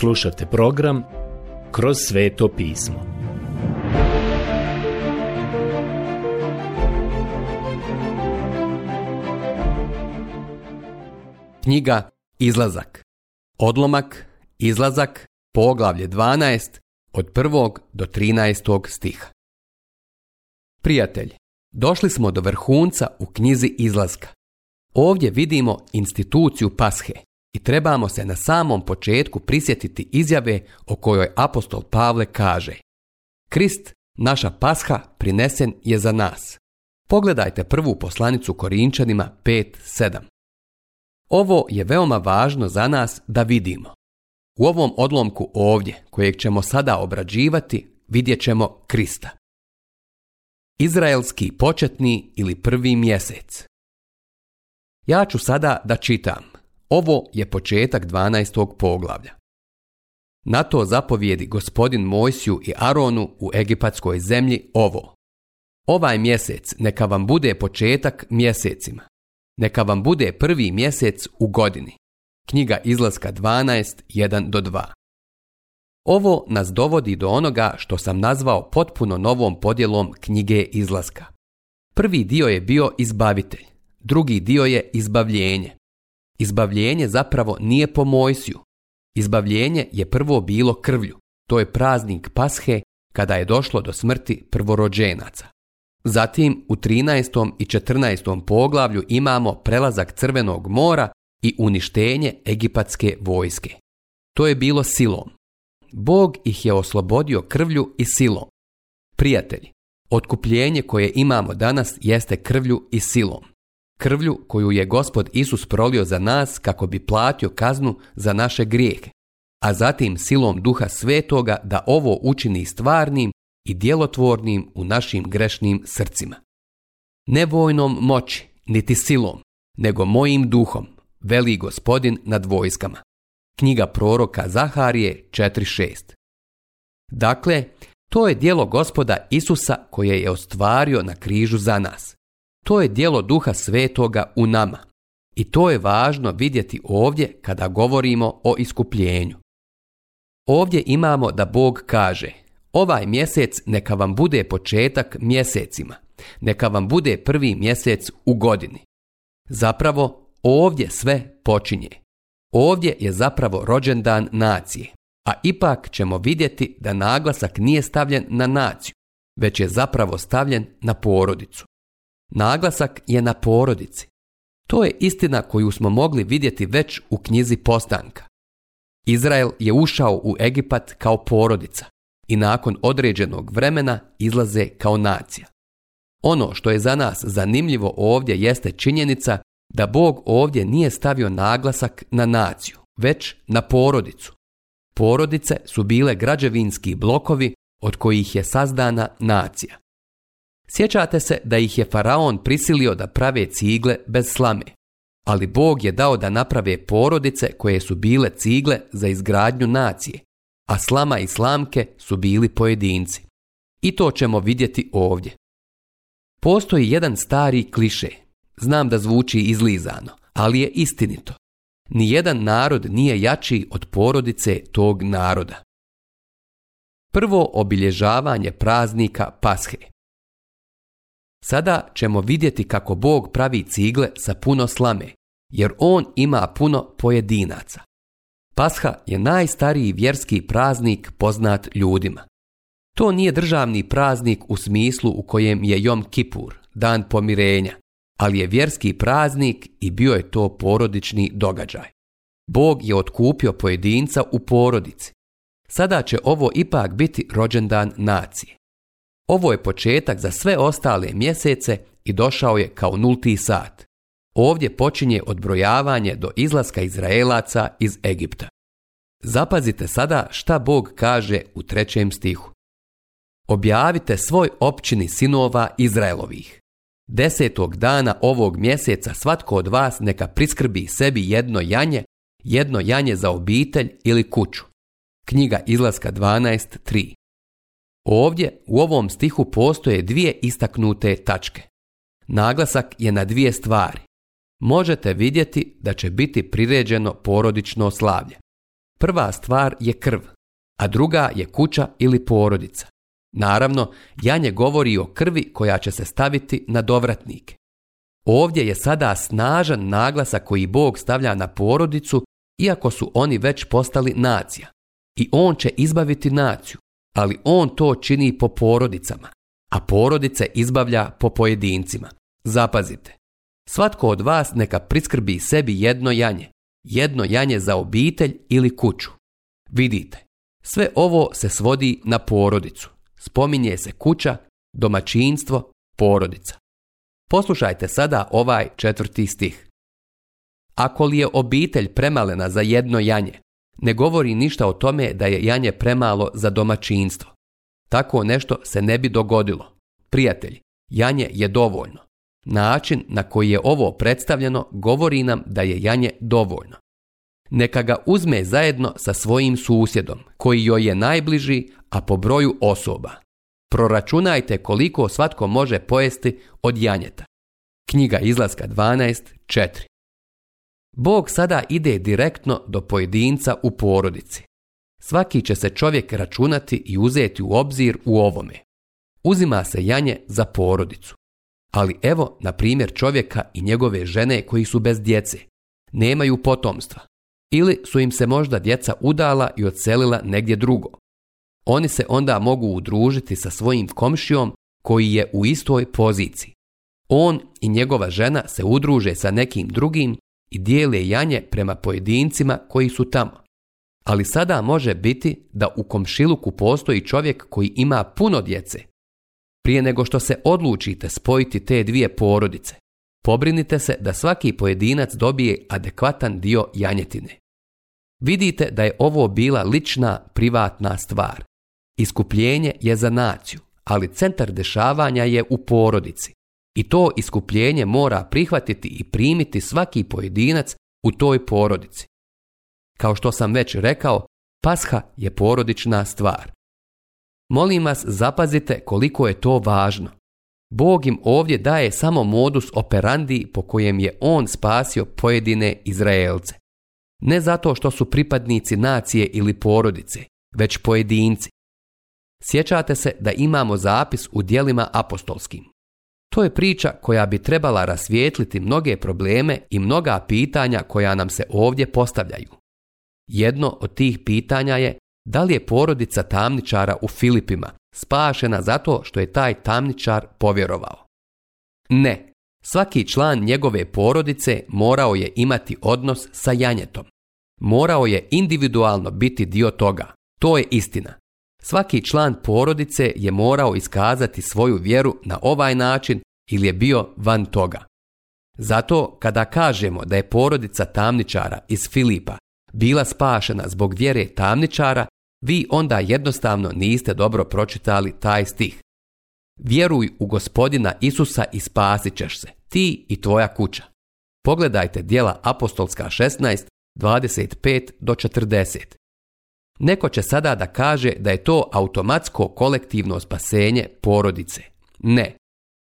Slušate program Kroz sveto pismo. Knjiga Izlazak. Odlomak Izlazak, poglavlje 12, od 1. do 13. stiha. Prijatelj, došli smo do vrhunca u knjizi Izlaska. Ovdje vidimo instituciju Pashe, i trebamo se na samom početku prisjetiti izjave o kojoj apostol Pavle kaže Krist, naša pasha, prinesen je za nas. Pogledajte prvu poslanicu Korinčanima 5.7. Ovo je veoma važno za nas da vidimo. U ovom odlomku ovdje, kojeg ćemo sada obrađivati, vidjet ćemo Krista. Izraelski početni ili prvi mjesec. Ja ću sada da čitam. Ovo je početak 12. poglavlja. Na to zapovijedi gospodin Mojsiju i Aronu u egipatskoj zemlji ovo. Ovaj mjesec neka vam bude početak mjesecima. Neka vam bude prvi mjesec u godini. Knjiga izlaska 12.1 do 2. Ovo nas dovodi do onoga što sam nazvao potpuno novom podjelom knjige izlaska. Prvi dio je bio izbavitelj, drugi dio je izbavljenje, Izbavljenje zapravo nije po Mojsiju. Izbavljenje je prvo bilo krvlju. To je praznik Pashe kada je došlo do smrti prvorođenaca. Zatim u 13. i 14. poglavlju imamo prelazak Crvenog mora i uništenje egipatske vojske. To je bilo silom. Bog ih je oslobodio krvlju i silom. Prijatelji, otkupljenje koje imamo danas jeste krvlju i silom krvlju koju je gospod Isus prolio za nas kako bi platio kaznu za naše grijehe, a zatim silom duha svetoga da ovo učini stvarnim i djelotvornim u našim grešnim srcima. Ne vojnom moći, niti silom, nego mojim duhom, veli gospodin nad vojskama. Knjiga proroka Zaharije 4.6 Dakle, to je dijelo gospoda Isusa koje je ostvario na križu za nas. To je dijelo duha svetoga u nama. I to je važno vidjeti ovdje kada govorimo o iskupljenju. Ovdje imamo da Bog kaže, ovaj mjesec neka vam bude početak mjesecima, neka vam bude prvi mjesec u godini. Zapravo, ovdje sve počinje. Ovdje je zapravo rođendan nacije, a ipak ćemo vidjeti da naglasak nije stavljen na naciju, već je zapravo stavljen na porodicu. Naglasak je na porodici. To je istina koju smo mogli vidjeti već u knjizi Postanka. Izrael je ušao u Egipat kao porodica i nakon određenog vremena izlaze kao nacija. Ono što je za nas zanimljivo ovdje jeste činjenica da Bog ovdje nije stavio naglasak na naciju, već na porodicu. Porodice su bile građevinski blokovi od kojih je sazdana nacija. Sjećate se da ih je faraon prisilio da prave cigle bez slame, ali Bog je dao da naprave porodice koje su bile cigle za izgradnju nacije, a slama i slamke su bili pojedinci. I to ćemo vidjeti ovdje. Postoji jedan stari kliše. Znam da zvuči izlizano, ali je istinito. Nijedan narod nije jači od porodice tog naroda. Prvo obilježavanje praznika Pashe. Sada ćemo vidjeti kako Bog pravi cigle sa puno slame, jer On ima puno pojedinaca. Pasha je najstariji vjerski praznik poznat ljudima. To nije državni praznik u smislu u kojem je Jom Kipur, dan pomirenja, ali je vjerski praznik i bio je to porodični događaj. Bog je otkupio pojedinca u porodici. Sada će ovo ipak biti rođendan nacije. Ovo je početak za sve ostale mjesece i došao je kao nulti sat. Ovdje počinje odbrojavanje do izlaska Izraelaca iz Egipta. Zapazite sada šta Bog kaže u trećem stihu. Objavite svoj općini sinova Izraelovih. Desetog dana ovog mjeseca svatko od vas neka priskrbi sebi jedno janje, jedno janje za obitelj ili kuću. Knjiga izlaska 12.3 Ovdje u ovom stihu postoje dvije istaknute tačke. Naglasak je na dvije stvari. Možete vidjeti da će biti priređeno porodično slavlje. Prva stvar je krv, a druga je kuća ili porodica. Naravno, Janje govori o krvi koja će se staviti na dovratnike. Ovdje je sada snažan naglasak koji Bog stavlja na porodicu, iako su oni već postali nacija. I on će izbaviti naciju, ali on to čini po porodicama, a porodice izbavlja po pojedincima. Zapazite, svatko od vas neka priskrbi sebi jedno janje, jedno janje za obitelj ili kuću. Vidite, sve ovo se svodi na porodicu. Spominje se kuća, domaćinstvo, porodica. Poslušajte sada ovaj četvrti stih. Ako li je obitelj premalena za jedno janje, ne govori ništa o tome da je janje premalo za domaćinstvo. Tako nešto se ne bi dogodilo. Prijatelj, janje je dovoljno. Način na koji je ovo predstavljeno govori nam da je janje dovoljno. Neka ga uzme zajedno sa svojim susjedom, koji joj je najbliži, a po broju osoba. Proračunajte koliko svatko može pojesti od janjeta. Knjiga izlaska 12.4 Bog sada ide direktno do pojedinca u porodici. Svaki će se čovjek računati i uzeti u obzir u ovome. Uzima se janje za porodicu. Ali evo, na primjer, čovjeka i njegove žene koji su bez djece. Nemaju potomstva. Ili su im se možda djeca udala i odselila negdje drugo. Oni se onda mogu udružiti sa svojim komšijom koji je u istoj poziciji. On i njegova žena se udruže sa nekim drugim i dijele janje prema pojedincima koji su tamo. Ali sada može biti da u komšiluku postoji čovjek koji ima puno djece. Prije nego što se odlučite spojiti te dvije porodice, pobrinite se da svaki pojedinac dobije adekvatan dio janjetine. Vidite da je ovo bila lična, privatna stvar. Iskupljenje je za naciju, ali centar dešavanja je u porodici. I to iskupljenje mora prihvatiti i primiti svaki pojedinac u toj porodici. Kao što sam već rekao, pasha je porodična stvar. Molim vas zapazite koliko je to važno. Bog im ovdje daje samo modus operandi po kojem je on spasio pojedine Izraelce. Ne zato što su pripadnici nacije ili porodice, već pojedinci. Sjećate se da imamo zapis u dijelima apostolskim. To je priča koja bi trebala rasvijetliti mnoge probleme i mnoga pitanja koja nam se ovdje postavljaju. Jedno od tih pitanja je da li je porodica tamničara u Filipima spašena zato što je taj tamničar povjerovao. Ne, svaki član njegove porodice morao je imati odnos sa janjetom. Morao je individualno biti dio toga. To je istina. Svaki član porodice je morao iskazati svoju vjeru na ovaj način ili je bio van toga. Zato kada kažemo da je porodica tamničara iz Filipa bila spašena zbog vjere tamničara, vi onda jednostavno niste dobro pročitali taj stih. Vjeruj u gospodina Isusa i spasit ćeš se, ti i tvoja kuća. Pogledajte dijela Apostolska 16, 25 do 40. Neko će sada da kaže da je to automatsko kolektivno spasenje porodice. Ne.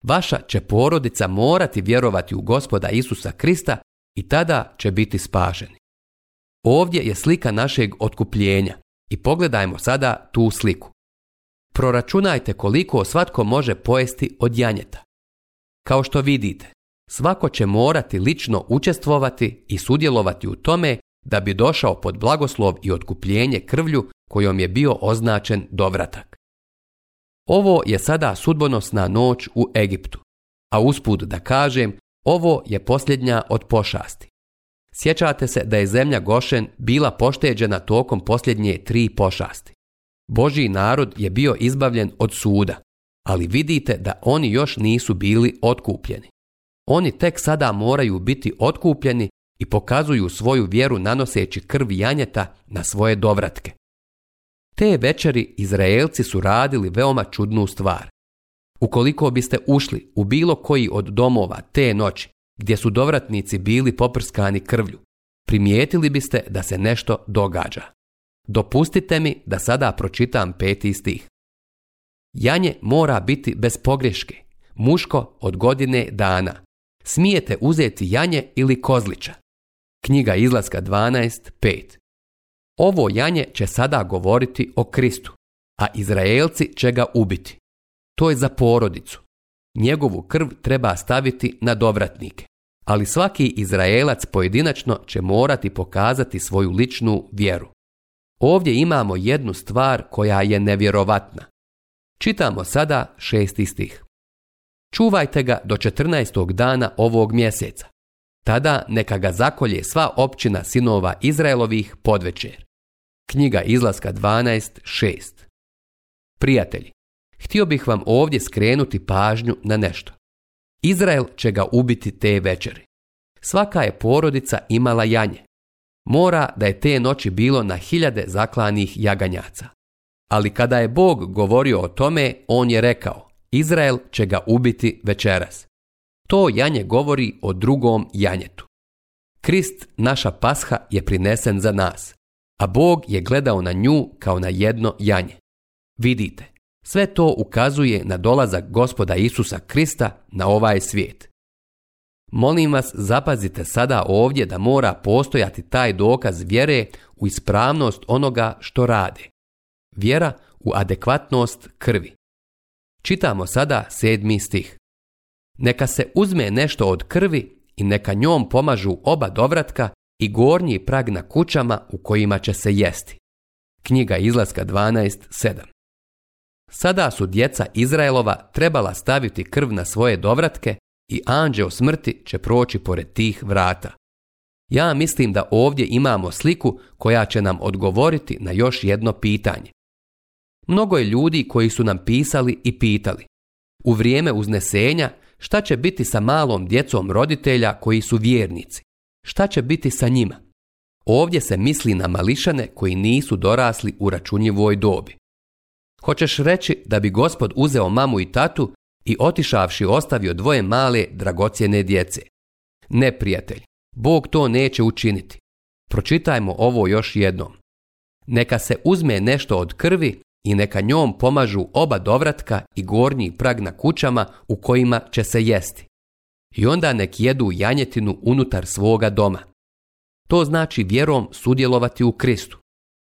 Vaša će porodica morati vjerovati u gospoda Isusa Krista i tada će biti spaženi. Ovdje je slika našeg otkupljenja i pogledajmo sada tu sliku. Proračunajte koliko svatko može pojesti od janjeta. Kao što vidite, svako će morati lično učestvovati i sudjelovati u tome da bi došao pod blagoslov i otkupljenje krvlju kojom je bio označen dovratak. Ovo je sada sudbonosna noć u Egiptu, a usput da kažem, ovo je posljednja od pošasti. Sjećate se da je zemlja Gošen bila pošteđena tokom posljednje tri pošasti. Božji narod je bio izbavljen od suda, ali vidite da oni još nisu bili otkupljeni. Oni tek sada moraju biti otkupljeni i pokazuju svoju vjeru nanoseći krv janjeta na svoje dovratke. Te večeri Izraelci su radili veoma čudnu stvar. Ukoliko biste ušli u bilo koji od domova te noći, gdje su dovratnici bili poprskani krvlju, primijetili biste da se nešto događa. Dopustite mi da sada pročitam peti stih. Janje mora biti bez pogreške, muško od godine dana. Smijete uzeti janje ili kozlića. Knjiga izlaska 12.5. Ovo janje će sada govoriti o Kristu, a Izraelci će ga ubiti. To je za porodicu. Njegovu krv treba staviti na dovratnike, ali svaki Izraelac pojedinačno će morati pokazati svoju ličnu vjeru. Ovdje imamo jednu stvar koja je nevjerovatna. Čitamo sada šesti stih. Čuvajte ga do 14. dana ovog mjeseca. Tada neka ga zakolje sva općina sinova Izraelovih podvečer. Knjiga izlaska 12.6 Prijatelji, htio bih vam ovdje skrenuti pažnju na nešto. Izrael će ga ubiti te večeri. Svaka je porodica imala janje. Mora da je te noći bilo na hiljade zaklanih jaganjaca. Ali kada je Bog govorio o tome, on je rekao, Izrael će ga ubiti večeras to janje govori o drugom janjetu. Krist, naša pasha, je prinesen za nas, a Bog je gledao na nju kao na jedno janje. Vidite, sve to ukazuje na dolazak gospoda Isusa Krista na ovaj svijet. Molim vas, zapazite sada ovdje da mora postojati taj dokaz vjere u ispravnost onoga što rade. Vjera u adekvatnost krvi. Čitamo sada sedmi stih. Neka se uzme nešto od krvi i neka njom pomažu oba dovratka i gornji prag na kućama u kojima će se jesti. Knjiga izlaska 12.7 Sada su djeca Izraelova trebala staviti krv na svoje dovratke i anđeo smrti će proći pored tih vrata. Ja mislim da ovdje imamo sliku koja će nam odgovoriti na još jedno pitanje. Mnogo je ljudi koji su nam pisali i pitali. U vrijeme uznesenja Šta će biti sa malom djecom roditelja koji su vjernici? Šta će biti sa njima? Ovdje se misli na mališane koji nisu dorasli u računljivoj dobi. Hoćeš reći da bi gospod uzeo mamu i tatu i otišavši ostavio dvoje male dragocjene djece. Ne, prijatelj, Bog to neće učiniti. Pročitajmo ovo još jednom. Neka se uzme nešto od krvi i neka njom pomažu oba dovratka i gornji prag na kućama u kojima će se jesti. I onda nek jedu janjetinu unutar svoga doma. To znači vjerom sudjelovati u Kristu.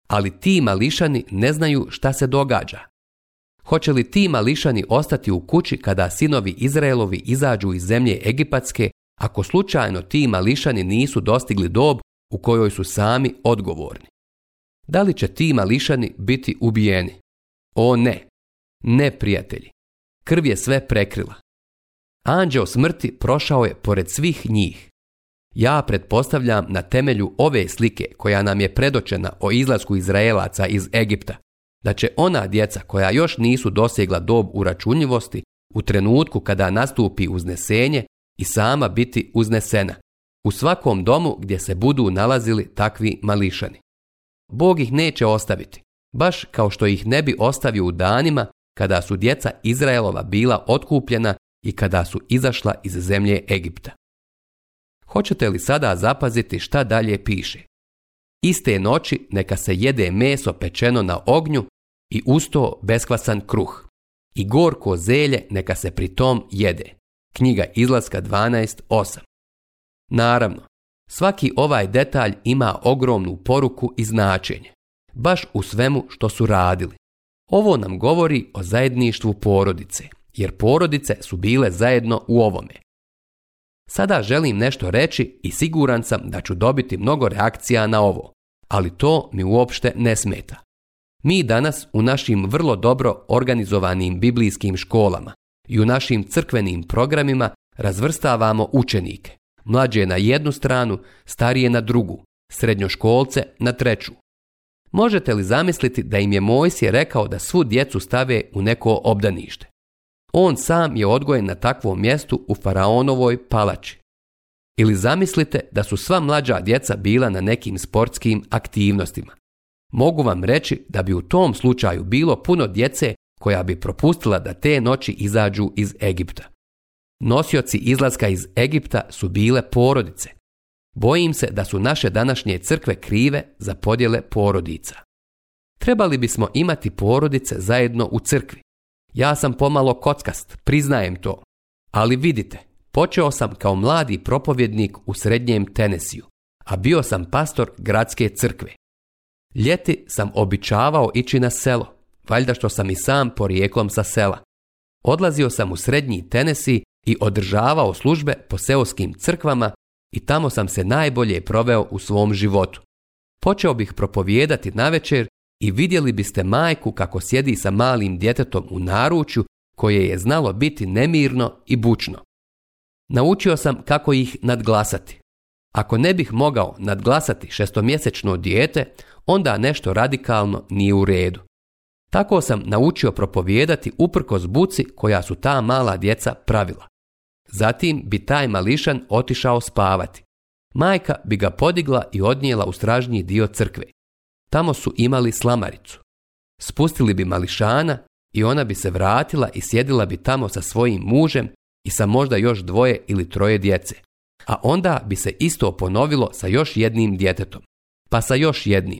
Ali ti mališani ne znaju šta se događa. Hoće li ti mališani ostati u kući kada sinovi Izraelovi izađu iz zemlje Egipatske ako slučajno ti mališani nisu dostigli dob u kojoj su sami odgovorni? Da li će ti mališani biti ubijeni? O ne, ne prijatelji. Krv je sve prekrila. Anđeo smrti prošao je pored svih njih. Ja pretpostavljam na temelju ove slike koja nam je predočena o izlasku Izraelaca iz Egipta, da će ona djeca koja još nisu dosegla dob uračunljivosti u trenutku kada nastupi uznesenje i sama biti uznesena u svakom domu gdje se budu nalazili takvi mališani. Bog ih neće ostaviti, baš kao što ih ne bi ostavio u danima kada su djeca Izraelova bila otkupljena i kada su izašla iz zemlje Egipta. Hoćete li sada zapaziti šta dalje piše? Iste noći neka se jede meso pečeno na ognju i usto beskvasan kruh. I gorko zelje neka se pri tom jede. Knjiga izlaska 12.8. Naravno, Svaki ovaj detalj ima ogromnu poruku i značenje, baš u svemu što su radili. Ovo nam govori o zajedništvu porodice, jer porodice su bile zajedno u ovome. Sada želim nešto reći i siguran sam da ću dobiti mnogo reakcija na ovo, ali to mi uopšte ne smeta. Mi danas u našim vrlo dobro organizovanim biblijskim školama i u našim crkvenim programima razvrstavamo učenike. Mlađe je na jednu stranu, starije na drugu, srednjoškolce na treću. Možete li zamisliti da im je Mojsije rekao da svu djecu stave u neko obdanište? On sam je odgojen na takvom mjestu u Faraonovoj palači. Ili zamislite da su sva mlađa djeca bila na nekim sportskim aktivnostima. Mogu vam reći da bi u tom slučaju bilo puno djece koja bi propustila da te noći izađu iz Egipta. Nosioci izlaska iz Egipta su bile porodice. Bojim se da su naše današnje crkve krive za podjele porodica. Trebali bismo imati porodice zajedno u crkvi. Ja sam pomalo kockast, priznajem to. Ali vidite, počeo sam kao mladi propovjednik u srednjem Tenesiju, a bio sam pastor gradske crkve. Ljeti sam običavao ići na selo, valjda što sam i sam porijeklom sa sela. Odlazio sam u srednji Tenesi i održavao službe po seoskim crkvama i tamo sam se najbolje proveo u svom životu. Počeo bih propovijedati navečer i vidjeli biste majku kako sjedi sa malim djetetom u naručju koje je znalo biti nemirno i bučno. Naučio sam kako ih nadglasati. Ako ne bih mogao nadglasati šestomjesečno dijete, onda nešto radikalno nije u redu. Tako sam naučio propovijedati uprkos buci koja su ta mala djeca pravila. Zatim bi taj mališan otišao spavati. Majka bi ga podigla i odnijela u stražnji dio crkve. Tamo su imali slamaricu. Spustili bi mališana i ona bi se vratila i sjedila bi tamo sa svojim mužem i sa možda još dvoje ili troje djece. A onda bi se isto ponovilo sa još jednim djetetom. Pa sa još jednim.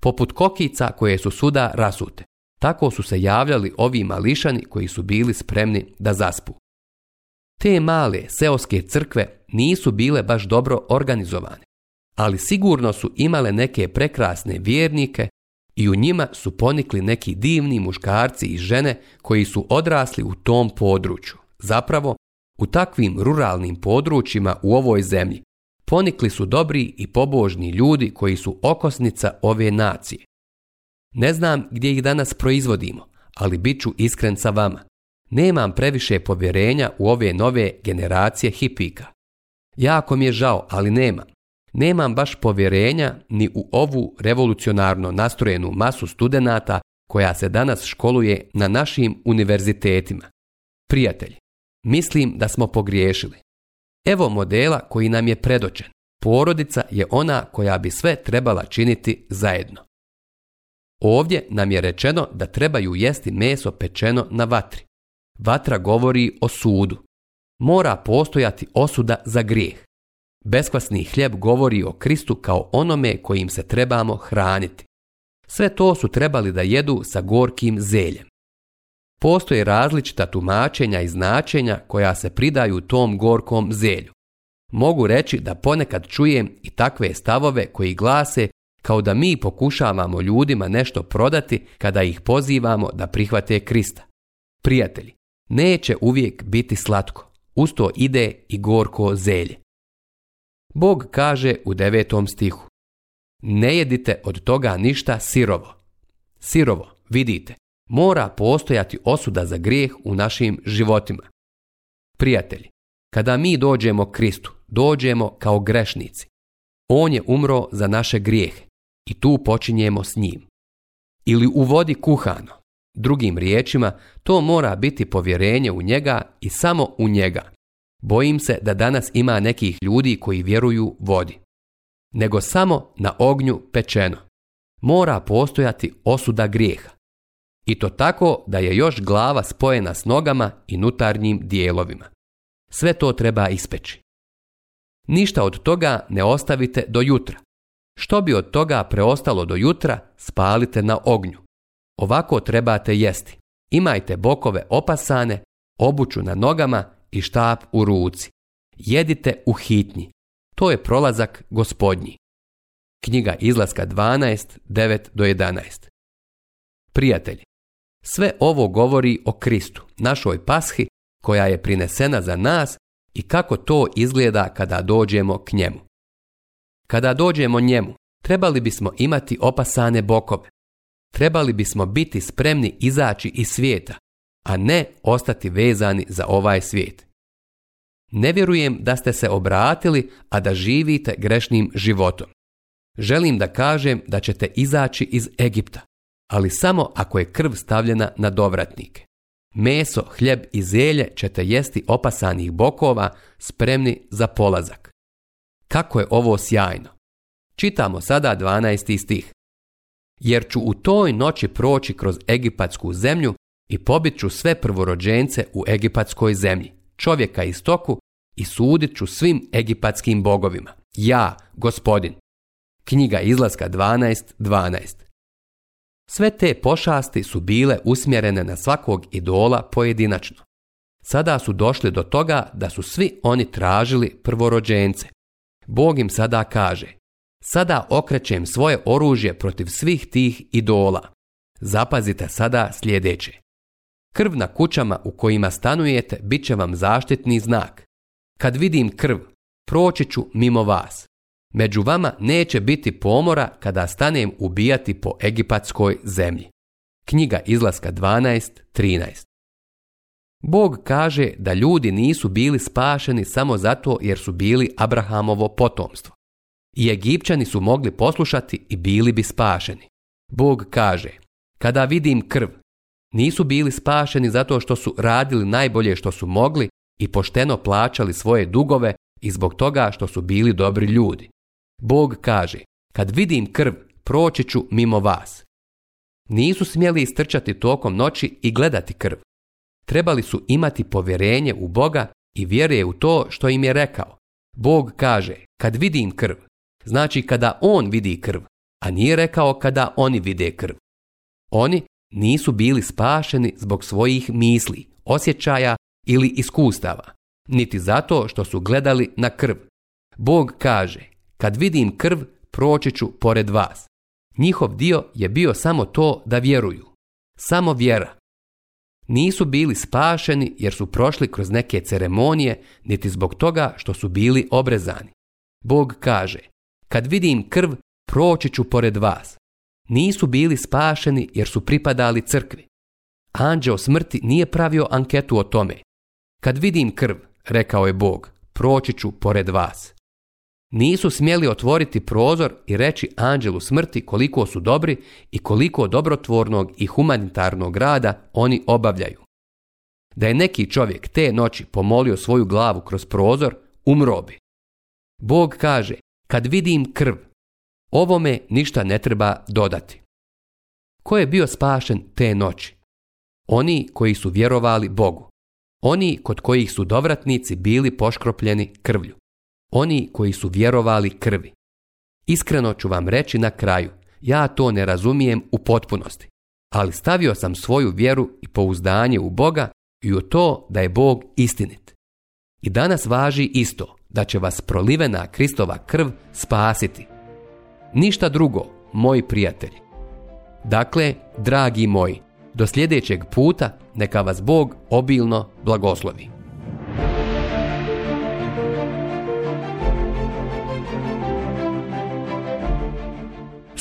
Poput kokica koje su suda rasute. Tako su se javljali ovi mališani koji su bili spremni da zaspu. Te male seoske crkve nisu bile baš dobro organizovane, ali sigurno su imale neke prekrasne vjernike i u njima su ponikli neki divni muškarci i žene koji su odrasli u tom području. Zapravo, u takvim ruralnim područjima u ovoj zemlji ponikli su dobri i pobožni ljudi koji su okosnica ove nacije. Ne znam gdje ih danas proizvodimo, ali bit ću iskren sa vama. Nemam previše povjerenja u ove nove generacije hipika. Jako mi je žao, ali nemam. Nemam baš povjerenja ni u ovu revolucionarno nastrojenu masu studenata koja se danas školuje na našim univerzitetima. Prijatelji, mislim da smo pogriješili. Evo modela koji nam je predočen. Porodica je ona koja bi sve trebala činiti zajedno. Ovdje nam je rečeno da trebaju jesti meso pečeno na vatri. Vatra govori o sudu. Mora postojati osuda za grijeh. Beskvasni hljeb govori o Kristu kao onome kojim se trebamo hraniti. Sve to su trebali da jedu sa gorkim zeljem. Postoje različita tumačenja i značenja koja se pridaju tom gorkom zelju. Mogu reći da ponekad čujem i takve stavove koji glase kao da mi pokušavamo ljudima nešto prodati kada ih pozivamo da prihvate Krista. Prijatelji, neće uvijek biti slatko, uz to ide i gorko zelje. Bog kaže u devetom stihu Ne jedite od toga ništa sirovo. Sirovo, vidite, mora postojati osuda za grijeh u našim životima. Prijatelji, kada mi dođemo Kristu, dođemo kao grešnici. On je umro za naše grijehe i tu počinjemo s njim. Ili u vodi kuhano. Drugim riječima, to mora biti povjerenje u njega i samo u njega. Bojim se da danas ima nekih ljudi koji vjeruju vodi. Nego samo na ognju pečeno. Mora postojati osuda grijeha. I to tako da je još glava spojena s nogama i nutarnjim dijelovima. Sve to treba ispeći. Ništa od toga ne ostavite do jutra. Što bi od toga preostalo do jutra, spalite na ognju. Ovako trebate jesti. Imajte bokove opasane, obuću na nogama i štap u ruci. Jedite u hitnji. To je prolazak gospodnji. Knjiga izlaska 12, do 11. Prijatelji, sve ovo govori o Kristu, našoj pashi koja je prinesena za nas i kako to izgleda kada dođemo k njemu. Kada dođemo njemu, trebali bismo imati opasane bokove. Trebali bismo biti spremni izaći iz svijeta, a ne ostati vezani za ovaj svijet. Ne vjerujem da ste se obratili, a da živite grešnim životom. Želim da kažem da ćete izaći iz Egipta, ali samo ako je krv stavljena na dovratnike. Meso, hljeb i zelje ćete jesti opasanih bokova, spremni za polazak. Kako je ovo sjajno! Čitamo sada 12. stih. Jer ću u toj noći proći kroz Egipatsku zemlju i pobit ću sve prvorođence u Egipatskoj zemlji, čovjeka i stoku i sudit ću svim egipatskim bogovima. Ja, gospodin. Knjiga izlaska 12.12. 12. Sve te pošasti su bile usmjerene na svakog idola pojedinačno. Sada su došli do toga da su svi oni tražili prvorođence, Bog im sada kaže, sada okrećem svoje oružje protiv svih tih idola. Zapazite sada sljedeće. Krv na kućama u kojima stanujete bit će vam zaštitni znak. Kad vidim krv, proći ću mimo vas. Među vama neće biti pomora kada stanem ubijati po egipatskoj zemlji. Knjiga izlaska 12.13 Bog kaže da ljudi nisu bili spašeni samo zato jer su bili Abrahamovo potomstvo. I Egipćani su mogli poslušati i bili bi spašeni. Bog kaže, kada vidim krv, nisu bili spašeni zato što su radili najbolje što su mogli i pošteno plaćali svoje dugove i zbog toga što su bili dobri ljudi. Bog kaže, kad vidim krv, proći ću mimo vas. Nisu smjeli istrčati tokom noći i gledati krv trebali su imati povjerenje u Boga i vjeruje u to što im je rekao. Bog kaže, kad vidim krv, znači kada on vidi krv, a nije rekao kada oni vide krv. Oni nisu bili spašeni zbog svojih misli, osjećaja ili iskustava, niti zato što su gledali na krv. Bog kaže, kad vidim krv, proći ću pored vas. Njihov dio je bio samo to da vjeruju. Samo vjera, nisu bili spašeni jer su prošli kroz neke ceremonije, niti zbog toga što su bili obrezani. Bog kaže, kad vidim krv, proći ću pored vas. Nisu bili spašeni jer su pripadali crkvi. Anđeo smrti nije pravio anketu o tome. Kad vidim krv, rekao je Bog, proći ću pored vas nisu smjeli otvoriti prozor i reći anđelu smrti koliko su dobri i koliko dobrotvornog i humanitarnog rada oni obavljaju. Da je neki čovjek te noći pomolio svoju glavu kroz prozor, umro bi. Bog kaže, kad vidim krv, ovome ništa ne treba dodati. Ko je bio spašen te noći? Oni koji su vjerovali Bogu. Oni kod kojih su dovratnici bili poškropljeni krvlju oni koji su vjerovali krvi. Iskreno ću vam reći na kraju, ja to ne razumijem u potpunosti, ali stavio sam svoju vjeru i pouzdanje u Boga i u to da je Bog istinit. I danas važi isto, da će vas prolivena Kristova krv spasiti. Ništa drugo, moji prijatelji. Dakle, dragi moji, do sljedećeg puta neka vas Bog obilno blagoslovi.